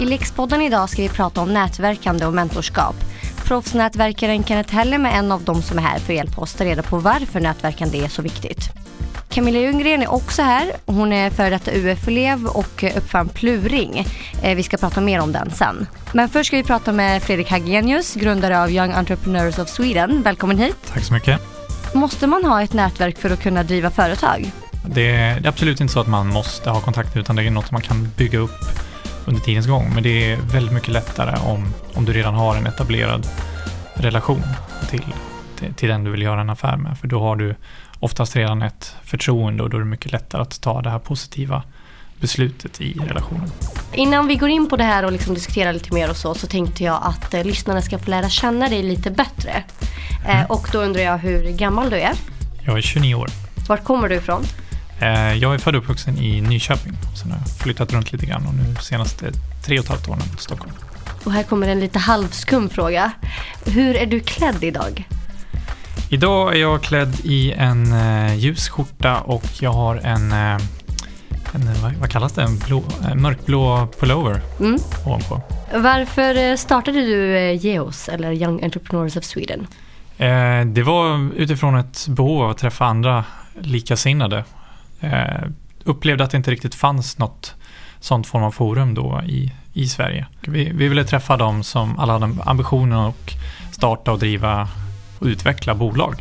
I Lexpodden idag ska vi prata om nätverkande och mentorskap. Proffsnätverkaren Kenneth Hellem är en av dem som är här för att hjälpa oss ta reda på varför nätverkande är så viktigt. Camilla Ljunggren är också här. Hon är före detta UF-elev och uppfann Pluring. Eh, vi ska prata mer om den sen. Men först ska vi prata med Fredrik Hagenius, grundare av Young Entrepreneurs of Sweden. Välkommen hit. Tack så mycket. Måste man ha ett nätverk för att kunna driva företag? Det är, det är absolut inte så att man måste ha kontakter utan det är något man kan bygga upp under tidens gång. Men det är väldigt mycket lättare om, om du redan har en etablerad relation till, till, till den du vill göra en affär med. För då har du oftast redan ett förtroende och då är det mycket lättare att ta det här positiva beslutet i relationen. Innan vi går in på det här och liksom diskuterar lite mer och så, så tänkte jag att eh, lyssnarna ska få lära känna dig lite bättre. Eh, och då undrar jag hur gammal du är. Jag är 29 år. Vart kommer du ifrån? Eh, jag är född och uppvuxen i Nyköping. Sen har jag flyttat runt lite grann och nu senaste tre och ett halvt åren till Stockholm. Och här kommer en lite halvskum fråga. Hur är du klädd idag? Idag är jag klädd i en eh, ljus skjorta och jag har en, eh, en vad, kallas det, en blå, eh, mörkblå pullover Mm. ovanpå. Varför startade du Geos, eller Young Entrepreneurs of Sweden? Det var utifrån ett behov av att träffa andra likasinnade. Eh, upplevde att det inte riktigt fanns något sånt form av forum då i, i Sverige. Vi, vi ville träffa dem som alla hade ambitionen att starta och driva och utveckla bolag.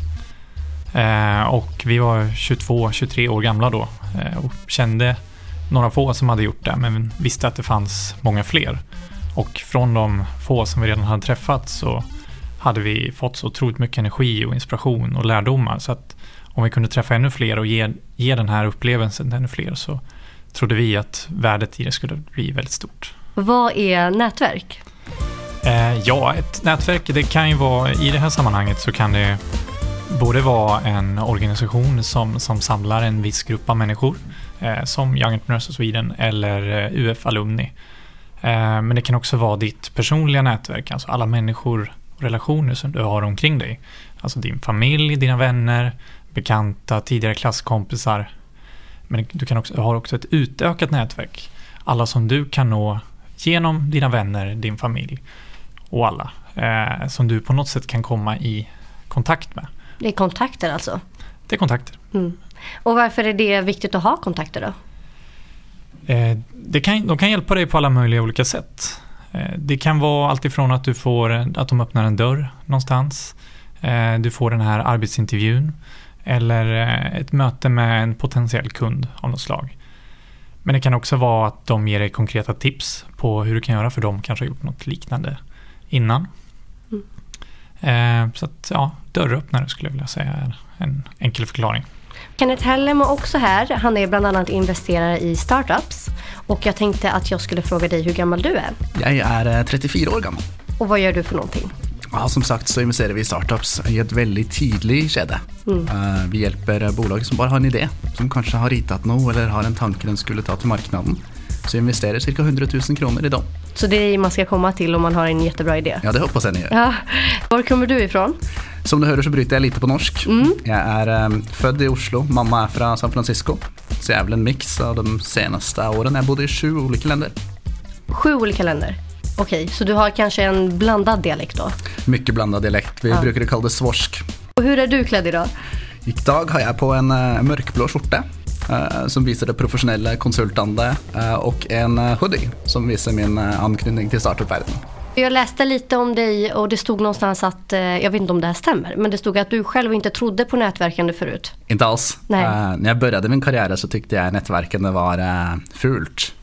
Eh, och vi var 22-23 år gamla då eh, och kände några få som hade gjort det men visste att det fanns många fler. Och från de få som vi redan hade träffat så hade vi fått så otroligt mycket energi och inspiration och lärdomar. Så att om vi kunde träffa ännu fler och ge, ge den här upplevelsen till ännu fler så trodde vi att värdet i det skulle bli väldigt stort. Vad är nätverk? Eh, ja, ett nätverk, det kan ju vara, i det här sammanhanget så kan det både vara en organisation som, som samlar en viss grupp av människor, eh, som Young Entrepreneurs of Sweden eller eh, UF-alumni. Eh, men det kan också vara ditt personliga nätverk, alltså alla människor och relationer som du har omkring dig. Alltså din familj, dina vänner, bekanta, tidigare klasskompisar. Men du kan också, har också ett utökat nätverk. Alla som du kan nå genom dina vänner, din familj och alla. Eh, som du på något sätt kan komma i kontakt med. Det är kontakter alltså. Det är kontakter. Mm. Och varför är det viktigt att ha kontakter då? Eh, det kan, de kan hjälpa dig på alla möjliga olika sätt. Eh, det kan vara alltifrån att du får att de öppnar en dörr någonstans. Eh, du får den här arbetsintervjun eller eh, ett möte med en potentiell kund av något slag. Men det kan också vara att de ger dig konkreta tips på hur du kan göra för de kanske har gjort något liknande innan. Mm. Så att ja, dörröppnare skulle jag vilja säga är en enkel förklaring. Kenneth Hellem är också här. Han är bland annat investerare i startups. Och jag tänkte att jag skulle fråga dig hur gammal du är. Jag är 34 år gammal. Och vad gör du för någonting? Ja, som sagt så investerar vi i startups i ett väldigt tidigt skede. Mm. Vi hjälper bolag som bara har en idé, som kanske har ritat något eller har en tanke den skulle ta till marknaden. Så vi investerar cirka 100 000 kronor i dem. Så det är man ska komma till om man har en jättebra idé? Ja, det hoppas jag ni gör. Ja. Var kommer du ifrån? Som du hör så bryter jag lite på norsk. Mm. Jag är um, född i Oslo, mamma är från San Francisco. Så jag är väl en mix av de senaste åren. Jag bodde i sju olika länder. Sju olika länder? Okej, okay, så du har kanske en blandad dialekt då? Mycket blandad dialekt. Vi ja. brukar kalla det svorsk. Och hur är du klädd idag? Idag har jag på en uh, mörkblå skjorta uh, som visar det professionella konsultande uh, och en hoodie som visar min anknytning till startup-världen. Jag läste lite om dig och det stod någonstans att, jag vet inte om det här stämmer, men det stod att du själv inte trodde på nätverkande förut. Inte alls. Nej. när jag började min karriär så tyckte jag nätverkande var fult.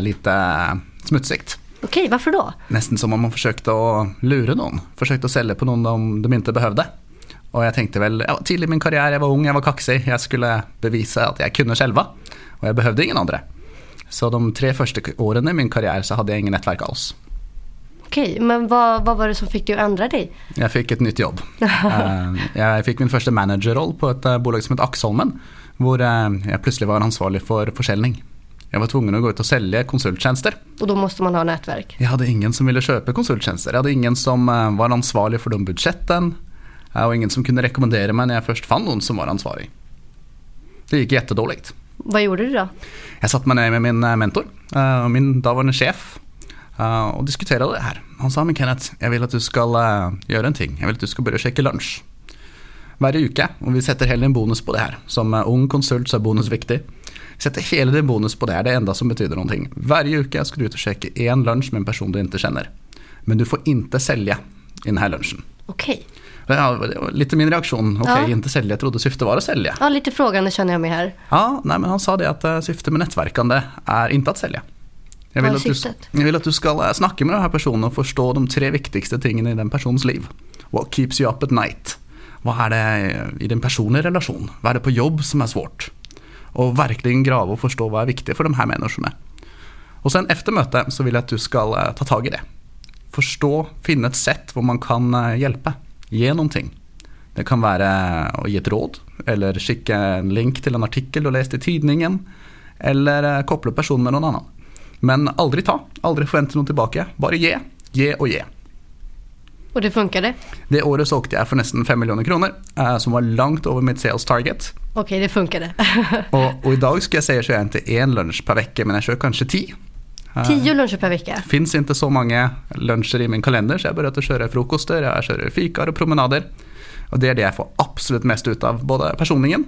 lite smutsigt. Okej, varför då? Nästan som om man försökte att lura någon. Försökte att sälja på någon de, de inte behövde. Och jag tänkte väl, ja, tidigt i min karriär, jag var ung, jag var kaxig, jag skulle bevisa att jag kunde själva. Och jag behövde ingen andra. Så de tre första åren i min karriär så hade jag ingen nätverk alls. Okej, men vad, vad var det som fick dig att ändra dig? Jag fick ett nytt jobb. uh, jag fick min första managerroll på ett uh, bolag som heter Axholmen. Där uh, jag plötsligt var ansvarig för försäljning. Jag var tvungen att gå ut och sälja konsulttjänster. Och då måste man ha nätverk? Jag hade ingen som ville köpa konsulttjänster. Jag hade ingen som var ansvarig för de budgeten. Och ingen som kunde rekommendera mig när jag först fann någon som var ansvarig. Det gick jättedåligt. Vad gjorde du då? Jag satte mig ner med min mentor, min dåvarande chef. eh, och diskuterade det här. Han sa, men Kenneth, jag vill att du ska eh, göra en ting. Jag vill att du ska börja checka lunch. Varje uke, och vi sätter hela en bonus på det här. Som eh, ung konsult så är bonus viktig. Sätter hela din bonus på det det är det enda som betyder någonting. Varje uke ska du ut och checka en lunch med en person du inte känner. Men du får inte sälja i den här lunchen. Okej. Ja, det var lite min reaktion. Okej, Ja. inte sälja. Jag trodde syftet var att sälja. Ja, lite frågande känner jag mig här. Ja, nej, men han sa det att eh, syftet med nätverkande är inte att sälja. Jag vill, att du, jag vill att du ska eh, snacka med den här personen och förstå de tre viktigaste tingen i den persons liv. What keeps you up at night? Vad är det i din personliga relation? Vad är det på jobb som är svårt? Och verkligen grava och förstå vad är viktigt för de här människorna. Och sen efter mötet så vill jag att du ska eh, ta tag i det. Förstå, finna ett sätt var man kan eh, hjälpa. Ge någonting. Det kan vara att ge ett råd eller skicka en länk till en artikel du läst i tidningen eller eh, koppla personen med någon annan. Men aldrig ta, aldrig förvänta något tillbaka. Bara ge, ge och ge. Och det funkade? Det året så åkte jag för nästan 5 miljoner kronor eh, som var långt över mitt sales target. Okej, det funkade. Och, och idag ska jag säga att jag inte en lunch per vecka men jag kör kanske 10. Eh, Tio luncher per vecka? finns inte så många luncher i min kalender så jag att köra frukoster, jag kör fikar och promenader. Och det är det jag får absolut mest ut av, både personligen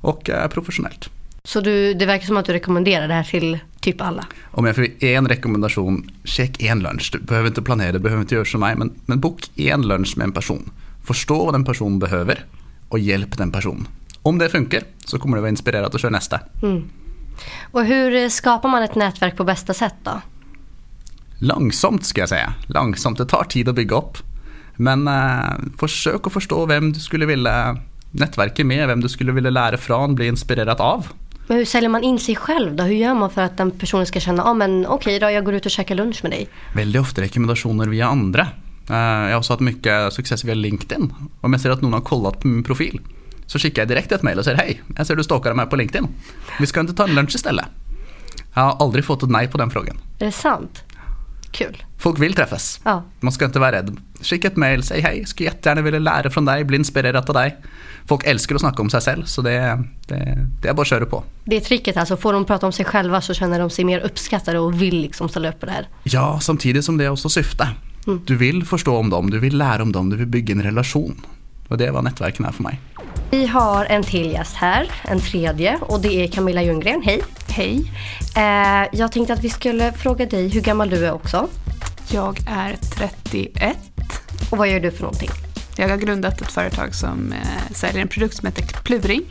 och eh, professionellt. Så du, det verkar som att du rekommenderar det här till typ alla? Om jag får en rekommendation, check en lunch. Du behöver inte planera, du behöver inte göra som mig, men, men bok en lunch med en person. Förstå vad den personen behöver och hjälp den personen. Om det funkar så kommer du vara inspirerad att köra nästa. Mm. Och hur eh, skapar man ett nätverk på bästa sätt då? Långsamt ska jag säga. Långsamt, det tar tid att bygga upp. Men eh, försök att förstå vem du skulle vilja nätverka med, vem du skulle vilja lära från, bli inspirerad av. Men hur säljer man in sig själv då? Hur gör man för att den personen ska känna, ja ah, men okej då, jag går ut och käkar lunch med dig. Väldigt ofta rekommendationer via andra. Eh, Jag har också haft mycket success via LinkedIn. Om jag ser att någon har kollat på min profil så skickar jag direkt ett mail och säger hej, jag ser du stalkar mig på LinkedIn. Vi ska inte ta en lunch istället. Jag har aldrig fått ett nej på den frågan. Är det sant? Kul. Folk vill träffas. Ja. Man ska inte vara rädd. Skicka ett mail, säg hej, skulle jättegärna vilja lära från dig, bli inspirerad av dig. Folk älskar att snacka om sig själv så det, det, det är bara att köra på. Det är tricket alltså, får de prata om sig själva så känner de sig mer uppskattade och vill liksom ställa upp på det här. Ja, samtidigt som det är också syfte. Mm. Du vill förstå om dem, du vill lära om dem, du vill bygga en relation. Och det är vad nätverken är för mig. Vi har en till gäst här, en tredje och det är Camilla Ljunggren. Hej! Hej, Eh, jag tänkte att vi skulle fråga dig hur gammal du är också jag är 31. och vad gör du för någonting? Jag har grundat ett företag som eh, säljer en produkt som heter Pluring.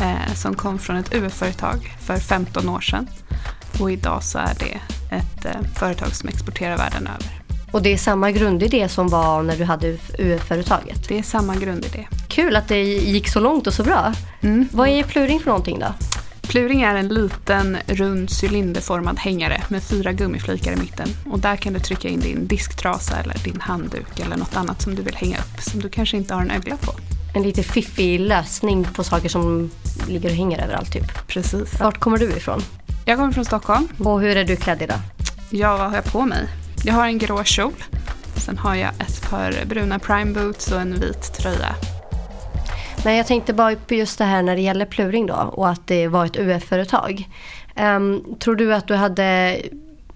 Eh, som kom från ett UF-företag för 15 år sedan. Och idag så är det ett eh, företag som exporterar världen över. Och det är samma grundidé som var när du hade UF-företaget. Det är samma grundidé. Kul att det gick så långt och så bra. Mm. Vad är pluring för någonting då? Pluring är en liten rund cylinderformad hängare med fyra gummiflikar i mitten. Och där kan du trycka in din disktrasa eller din handduk eller något annat som du vill hänga upp som du kanske inte har en ögla på. En lite fiffig lösning på saker som ligger och hänger överallt typ. Precis. Vart kommer du ifrån? Jag kommer från Stockholm. Och hur är du klädd idag? Ja, vad har jag på mig? Jag har en grå kjol. Sen har jag ett par bruna prime boots och en vit tröja. Nej, jag tänkte bara på just det här när det gäller pluring då och att det var ett UF-företag. Ehm, tror du att du hade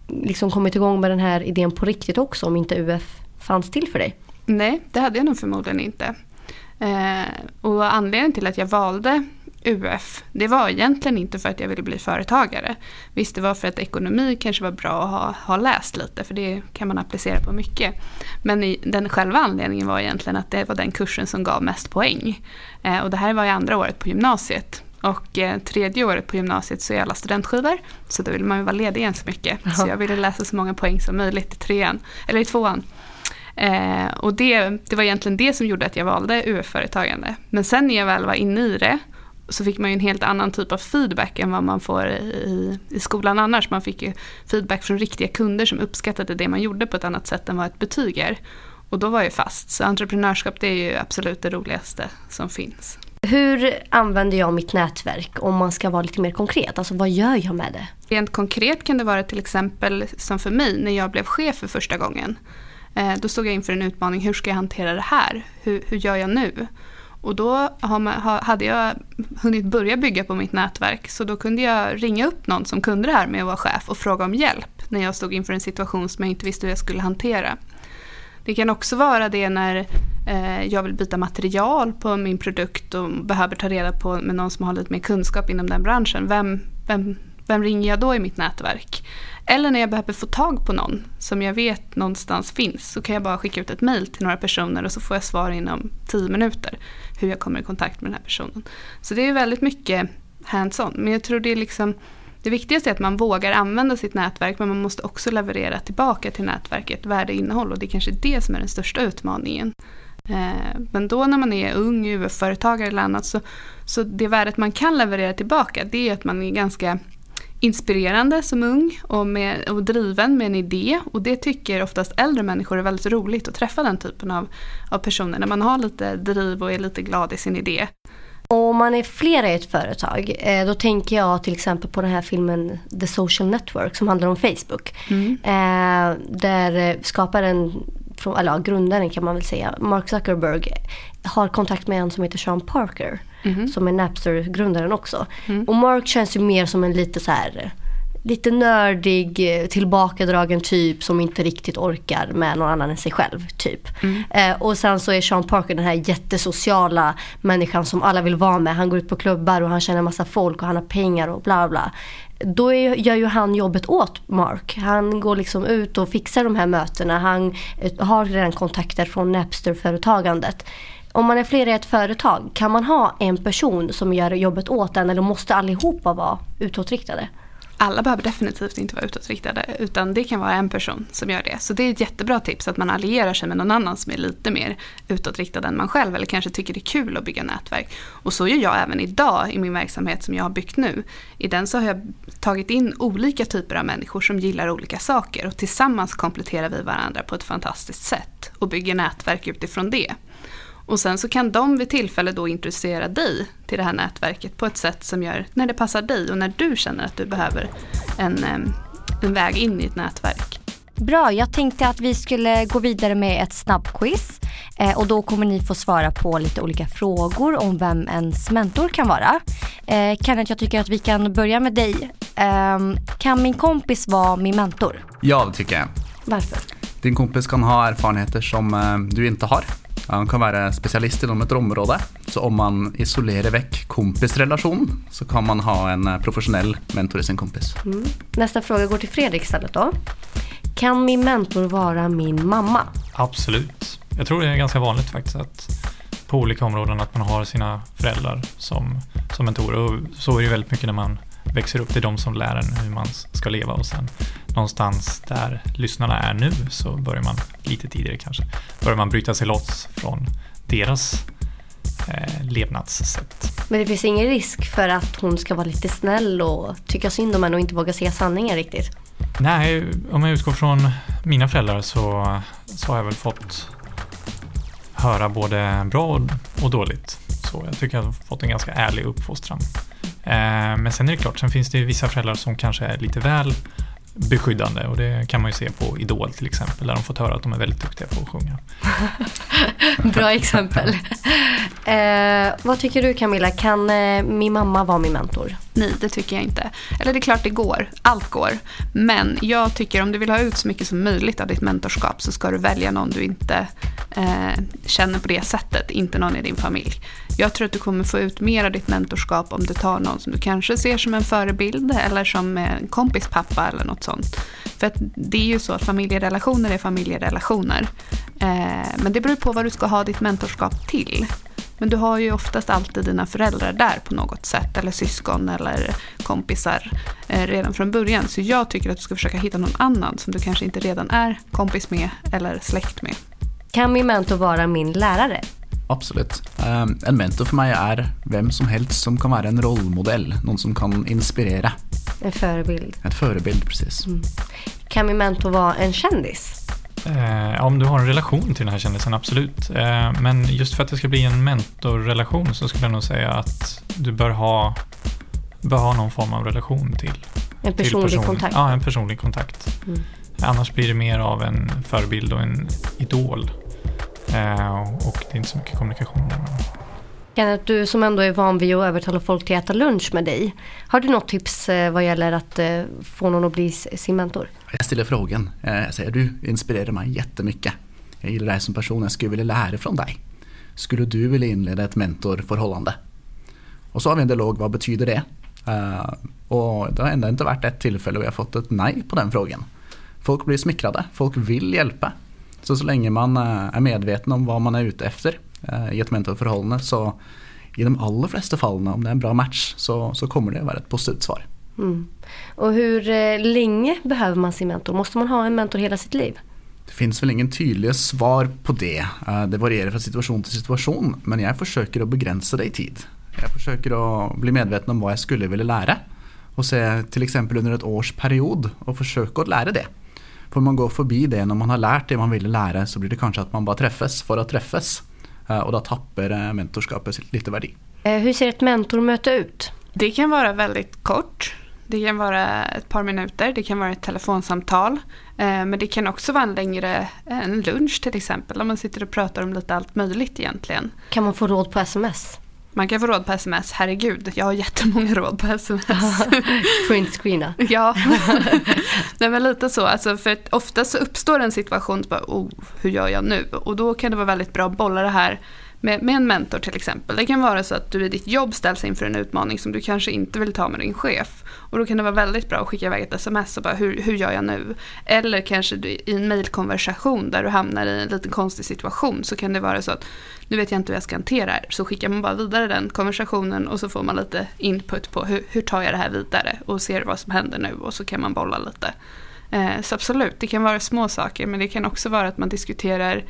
liksom kommit igång med den här idén på riktigt också om inte UF fanns till för dig? Nej, det hade jag nog förmodligen inte. Eh, och anledningen till att jag valde UF, det var egentligen inte för att jag ville bli företagare. Visst, det var för att ekonomi kanske var bra att ha, ha läst lite, för det kan man applicera på mycket. Men i, den själva anledningen var egentligen att det var den kursen som gav mest poäng. Eh, och det här var i andra året på gymnasiet. Och eh, tredje året på gymnasiet så är alla studentskivor, så då vill man ju vara ledig ganska mycket. Så jag ville läsa så många poäng som möjligt i trean, eller i tvåan. Eh, och det, det var egentligen det som gjorde att jag valde UF-företagande. Men sen när jag väl var inne i det så fick man ju en helt annan typ av feedback än vad man får i, i skolan annars. Man fick ju feedback från riktiga kunder som uppskattade det man gjorde på ett annat sätt än vad ett betyg är. Och då var jag fast. Så entreprenörskap det är ju absolut det roligaste som finns. Hur använder jag mitt nätverk om man ska vara lite mer konkret? Alltså vad gör jag med det? Rent konkret kan det vara till exempel som för mig när jag blev chef för första gången. Eh, då stod jag inför en utmaning, hur ska jag hantera det här? Hur, hur gör jag nu? Och då har man, ha, hade jag hunnit börja bygga på mitt nätverk så då kunde jag ringa upp någon som kunde det här med att vara chef och fråga om hjälp. när jag stod inför en situation som jag inte visste hur jag skulle hantera. Det kan också vara det när eh, jag vill byta material på min produkt och behöver ta reda på med någon som har lite mer kunskap inom den branschen. Vem, vem, vem ringer jag då i mitt nätverk? Eller när jag behöver få tag på någon som jag vet någonstans finns så kan jag bara skicka ut ett mail till några personer och så får jag svar inom tio minuter hur jag kommer i kontakt med den här personen. Så det är väldigt mycket hands-on. Men jag tror det är liksom det viktigaste är att man vågar använda sitt nätverk men man måste också leverera tillbaka till nätverket värdeinnehåll och det är kanske det som är den största utmaningen. Eh, men då när man är ung UF-företagare eller annat så, så det värdet man kan leverera tillbaka det är att man är ganska inspirerande som ung och, med, och driven med en idé. Och det tycker oftast äldre människor är väldigt roligt att träffa den typen av, av personer. När man har lite driv och är lite glad i sin idé. Om man är flera i ett företag, eh, då tänker jag till exempel på den här filmen The Social Network som handlar om Facebook. Mm. Eh, där skaparen, eller grundaren kan man väl säga, Mark Zuckerberg har kontakt med en som heter Sean Parker. Mm. Som är Napster-grundaren också. Mm. Och Mark känns ju mer som en lite så här lite nördig, tillbakadragen typ som inte riktigt orkar med någon annan än sig själv. typ. Mm. Eh, och sen så är Sean Parker den här jättesociala människan som alla vill vara med. Han går ut på klubbar och han känner massa folk och han har pengar och bla bla. Då är, gör ju han jobbet åt Mark. Han går liksom ut och fixar de här mötena. Han eh, har redan kontakter från Napster-företagandet om man är flera i ett företag, kan man ha en person som gör jobbet åt en eller måste allihopa vara utåtriktade? Alla behöver definitivt inte vara utåtriktade utan det kan vara en person som gör det. Så det är ett jättebra tips att man allierar sig med någon annan som är lite mer utåtriktad än man själv eller kanske tycker det är kul att bygga nätverk. Och så gör jag även idag i min verksamhet som jag har byggt nu. I den så har jag tagit in olika typer av människor som gillar olika saker och tillsammans kompletterar vi varandra på ett fantastiskt sätt och bygger nätverk utifrån det. Och sen så kan de vid tillfälle då introducera dig till det här nätverket på ett sätt som gör när det passar dig och när du känner att du behöver en, en väg in i ett nätverk. Bra, jag tänkte att vi skulle gå vidare med ett snabbquiz eh, och då kommer ni få svara på lite olika frågor om vem ens mentor kan vara. Eh, Kenneth, jag tycker att vi kan börja med dig. Eh, kan min kompis vara min mentor? Ja, det tycker jag. Varför? Din kompis kan ha erfarenheter som eh, du inte har. Han kan være spesialist inom et område. Så om man isolerer vekk kompisrelasjonen, så kan man ha en eh, professionell mentor i sin kompis. Mm. Nästa fråga går till Fredrik istället då. Kan min mentor vara min mamma? Absolut. Jag tror det är ganska vanligt faktiskt att på olika områden att man har sina föräldrar som, som mentorer. Och så är det väldigt mycket när man växer upp. Är de som lär en hur man ska leva och sen någonstans där lyssnarna är nu så börjar man lite tidigare kanske, börjar man bryta sig loss från deras eh, levnadssätt. Men det finns ingen risk för att hon ska vara lite snäll och tycka synd om en och inte våga se sanningen riktigt? Nej, om jag utgår från mina föräldrar så, så har jag väl fått höra både bra och dåligt. Så jag tycker jag har fått en ganska ärlig uppfostran. Eh, men sen är det klart, sen finns det vissa föräldrar som kanske är lite väl beskyddande och det kan man ju se på Idol till exempel där de fått höra att de är väldigt duktiga på att sjunga. Bra exempel. eh, vad tycker du Camilla, kan eh, min mamma vara min mentor? Nej, det tycker jag inte. Eller det är klart det går, allt går. Men jag tycker om du vill ha ut så mycket som möjligt av ditt mentorskap så ska du välja någon du inte eh, känner på det sättet, inte någon i din familj. Jag tror att du kommer få ut mer av ditt mentorskap om du tar någon som du kanske ser som en förebild eller som en kompis pappa eller något sånt. För att det är ju så att familjerelationer är familjerelationer. Eh, men det beror på vad du ska ha ditt mentorskap till. Men du har ju oftast alltid dina föräldrar där på något sätt, eller syskon eller kompisar eh, redan från början. Så jag tycker att du ska försöka hitta någon annan som du kanske inte redan är kompis med eller släkt med. Kan min mentor vara min lärare? Absolut. Um, en mentor för mig är vem som helst som kan vara en rollmodell, någon som kan inspirera. En förebild. En förebild, precis. Mm. Kan min mentor vara en kändis? Eh, om du har en relation till den här kändisen, absolut. Eh, men just för att det ska bli en mentorrelation så skulle jag nog säga att du bör ha, bör ha någon form av relation till En personlig person. kontakt? Ja, en personlig kontakt. Mm. Annars blir det mer av en förebild och en idol. Eh, och det är inte så mycket kommunikation där. Kenneth, du som ändå är van vid att övertala folk till att äta lunch med dig. Har du något tips eh, vad gäller att eh, få någon att bli sin mentor? Jag ställer frågan. Eh, jag säger du inspirerar mig jättemycket. Jag gillar dig som person, jag skulle vilja lära från dig. Skulle du vilja inleda ett mentorförhållande? Och så har vi en dialog, vad betyder det? Och det har ändå inte varit ett tillfälle och jag har fått ett nej på den frågan. Folk blir smickrade, folk vill hjälpa. Så så länge man är medveten om vad man är ute efter i ett mentorförhållande så i de allra flesta fallen om det är en bra match så, så kommer det att vara ett positivt svar. Mm. Och hur eh, länge behöver man sin mentor? Måste man ha en mentor hela sitt liv? Det finns väl ingen tydliga svar på det. Eh, det varierar från situation till situation men jag försöker att begränsa det i tid. Jag försöker att bli medveten om vad jag skulle vilja lära och se till exempel under ett års period och försöka att lära det. Får man gå förbi det när man har lärt det man ville lära så blir det kanske att man bara träffas för att träffas. Eh, och då tappar eh, mentorskapet lite värde. Eh, hur ser ett mentormöte ut? Det kan vara väldigt kort. Det kan vara ett par minuter, det kan vara ett telefonsamtal. Men det kan också vara en längre en lunch till exempel, om man sitter och pratar om lite allt möjligt egentligen. Kan man få råd på sms? Man kan få råd på sms, herregud, jag har jättemånga råd på sms. Printscreena. ja, Nej, men lite så. Alltså, för ofta så uppstår en situation, bara, oh, hur gör jag nu? Och då kan det vara väldigt bra att bolla det här med, med en mentor till exempel. Det kan vara så att du i ditt jobb ställs inför en utmaning som du kanske inte vill ta med din chef. Och då kan det vara väldigt bra att skicka iväg ett sms och bara hur, hur gör jag nu? Eller kanske du, i en mejlkonversation där du hamnar i en liten konstig situation så kan det vara så att nu vet jag inte hur jag ska hantera det här. Så skickar man bara vidare den konversationen och så får man lite input på hur, hur tar jag det här vidare och ser vad som händer nu och så kan man bolla lite. Eh, så absolut, det kan vara små saker men det kan också vara att man diskuterar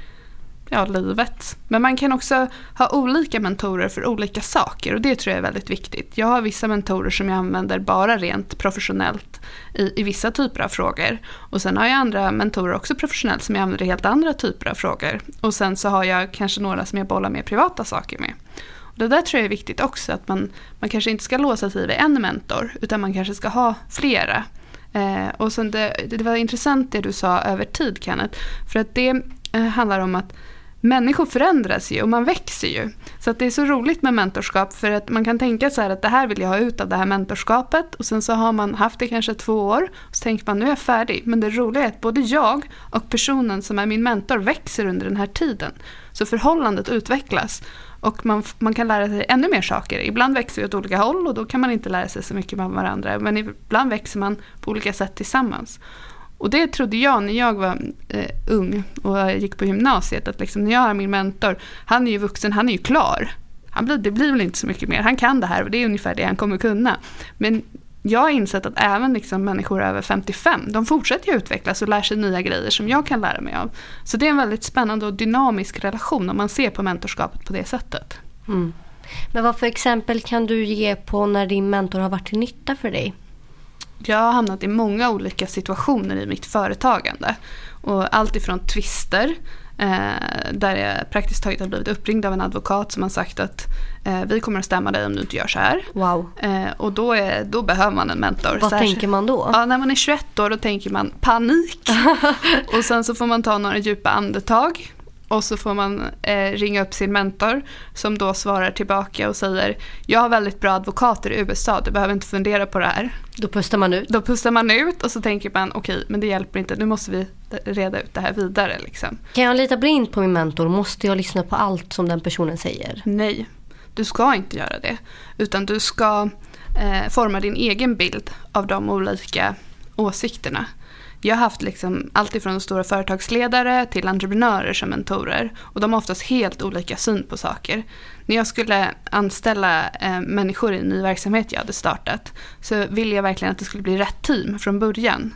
ja, livet. Men man kan också ha olika mentorer för olika saker och det tror jag är väldigt viktigt. Jag har vissa mentorer som jag använder bara rent professionellt i, i vissa typer av frågor. Och sen har jag andra mentorer också professionellt som jag använder i helt andra typer av frågor. Och sen så har jag kanske några som jag bollar med privata saker med. Och det där tror jag är viktigt också, att man, man kanske inte ska låsa sig vid en mentor utan man kanske ska ha flera. Eh, och sen det, det var intressant det du sa över tid Kenneth. För att det eh, handlar om att människor förändras ju och man växer ju. Så att det är så roligt med mentorskap för att man kan tänka så här att det här vill jag ha ut av det här mentorskapet och sen så har man haft det kanske två år och så tänker man nu är jag färdig. Men det roliga är att både jag och personen som är min mentor växer under den här tiden. Så förhållandet utvecklas och man, man kan lära sig ännu mer saker. Ibland växer vi åt olika håll och då kan man inte lära sig så mycket med varandra. Men ibland växer man på olika sätt tillsammans. Och det trodde jag när jag var eh, ung och gick på gymnasiet. Att liksom, när jag har min mentor, han är ju vuxen, han är ju klar. Han blir, det blir väl inte så mycket mer. Han kan det här och det är ungefär det han kommer kunna. Men jag har insett att även liksom människor över 55, de fortsätter ju utvecklas och lär sig nya grejer som jag kan lära mig av. Så det är en väldigt spännande och dynamisk relation om man ser på mentorskapet på det sättet. Mm. Men vad för exempel kan du ge på när din mentor har varit till nytta för dig? Jag har hamnat i många olika situationer i mitt företagande. Och allt ifrån tvister eh, där jag praktiskt taget har blivit uppringd av en advokat som har sagt att eh, vi kommer att stämma dig om du inte gör så här. Wow. Eh, och då, är, då behöver man en mentor. Vad tänker man då? Ja, när man är 21 år då tänker man panik. och sen så får man ta några djupa andetag. Och så får man eh, ringa upp sin mentor som då svarar tillbaka och säger Jag har väldigt bra advokater i USA, du behöver inte fundera på det här. Då pustar man ut? Då pustar man ut och så tänker man okej, okay, men det hjälper inte, nu måste vi reda ut det här vidare. Liksom. Kan jag lita blind på min mentor? Måste jag lyssna på allt som den personen säger? Nej, du ska inte göra det. Utan du ska eh, forma din egen bild av de olika åsikterna. Jag har haft liksom allt ifrån stora företagsledare till entreprenörer som mentorer. Och de har oftast helt olika syn på saker. När jag skulle anställa eh, människor i en ny verksamhet jag hade startat så ville jag verkligen att det skulle bli rätt team från början.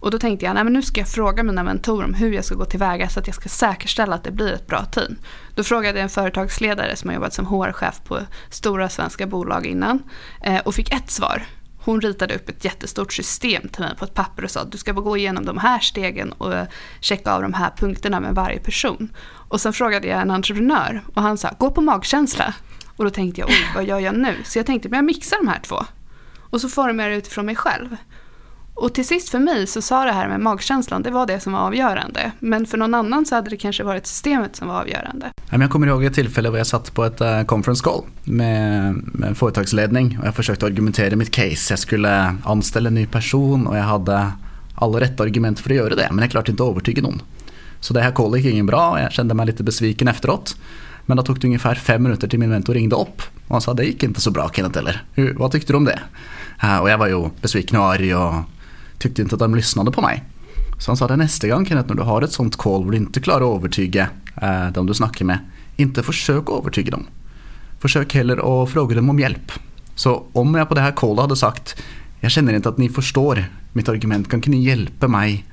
Och då tänkte jag, nej men nu ska jag fråga mina mentorer om hur jag ska gå tillväga så att jag ska säkerställa att det blir ett bra team. Då frågade jag en företagsledare som har jobbat som HR-chef på stora svenska bolag innan eh, och fick ett svar. Hon ritade upp ett jättestort system till mig på ett papper och sa att du ska gå igenom de här stegen och eh, checka av de här punkterna med varje person. Och sen frågade jag en entreprenör och han sa gå på magkänsla. Och då tänkte jag, oj vad gör jag nu? Så jag tänkte, men jag mixar de här två. Och så formar jag det utifrån mig själv. Och till sist för mig så sa det här med magkänslan, det var det som var avgörande. Men för någon annan så hade det kanske varit systemet som var avgörande. Jag kommer ihåg ett tillfälle där jag satt på ett eh, conference call med, med en företagsledning och jag försökte argumentera mitt case. Jag skulle anställa en ny person och jag hade alla rätta argument för att göra det men jag klarade inte att övertyga någon. Så det här callet gick ingen bra och jag kände mig lite besviken efteråt. Men då tog det ungefär fem minuter till min mentor ringde upp och han sa det gick inte så bra Kenneth eller? Hur, vad tyckte du om det? Och jag var ju besviken och arg och tyckte inte att de lyssnade på mig. Så han sa det nästa gång Kenneth när du har ett sånt call där du inte klarar att övertyga uh, de du snackar med. Inte försök att övertyga dem. Försök heller att fråga dem om hjälp. Så om jag på det här callet hade sagt jag känner inte att ni förstår mitt argument, kan ni hjälpa mig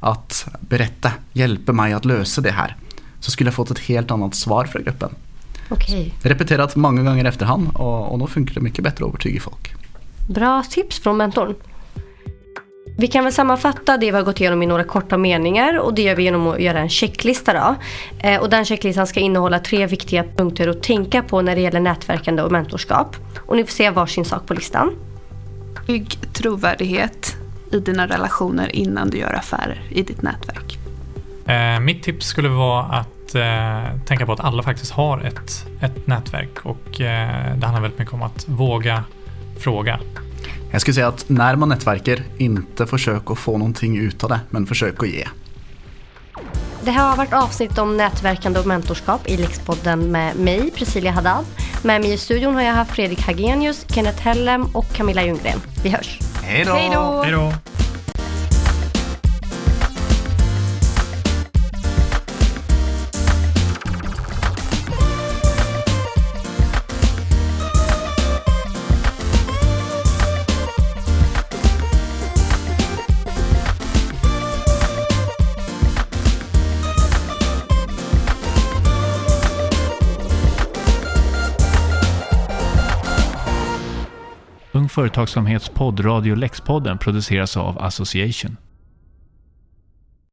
att berätta, hjälpa mig att lösa det här? Så skulle jag fått ett helt annat svar från gruppen. Okej. Repeterat många gånger efterhand och, och då funkar det mycket bättre att övertyga folk. Bra tips från mentorn. Vi kan väl sammanfatta det vi har gått igenom i några korta meningar och det gör vi genom att göra en checklista. Då. Eh, och den checklistan ska innehålla tre viktiga punkter att tänka på när det gäller nätverkande och mentorskap. Och ni får se varsin sak på listan. Bygg trovärdighet i dina relationer innan du gör affärer i ditt nätverk. Eh, mitt tips skulle vara att eh, tänka på att alla faktiskt har ett, ett nätverk och eh, det handlar väldigt mycket om att våga fråga. Jag skulle säga att när man nätverkar, inte försök att få någonting ut av det, men försök att ge. Det här har varit avsnitt om nätverkande och mentorskap i Lexpodden med mig, Priscilla Haddad. Med mig i studion har jag haft Fredrik Hagenius, Kenneth Hellem och Camilla Ljunggren. Vi hörs! Hej då! Hej då! Företagsamhets poddradio Lexpodden produceras av Association.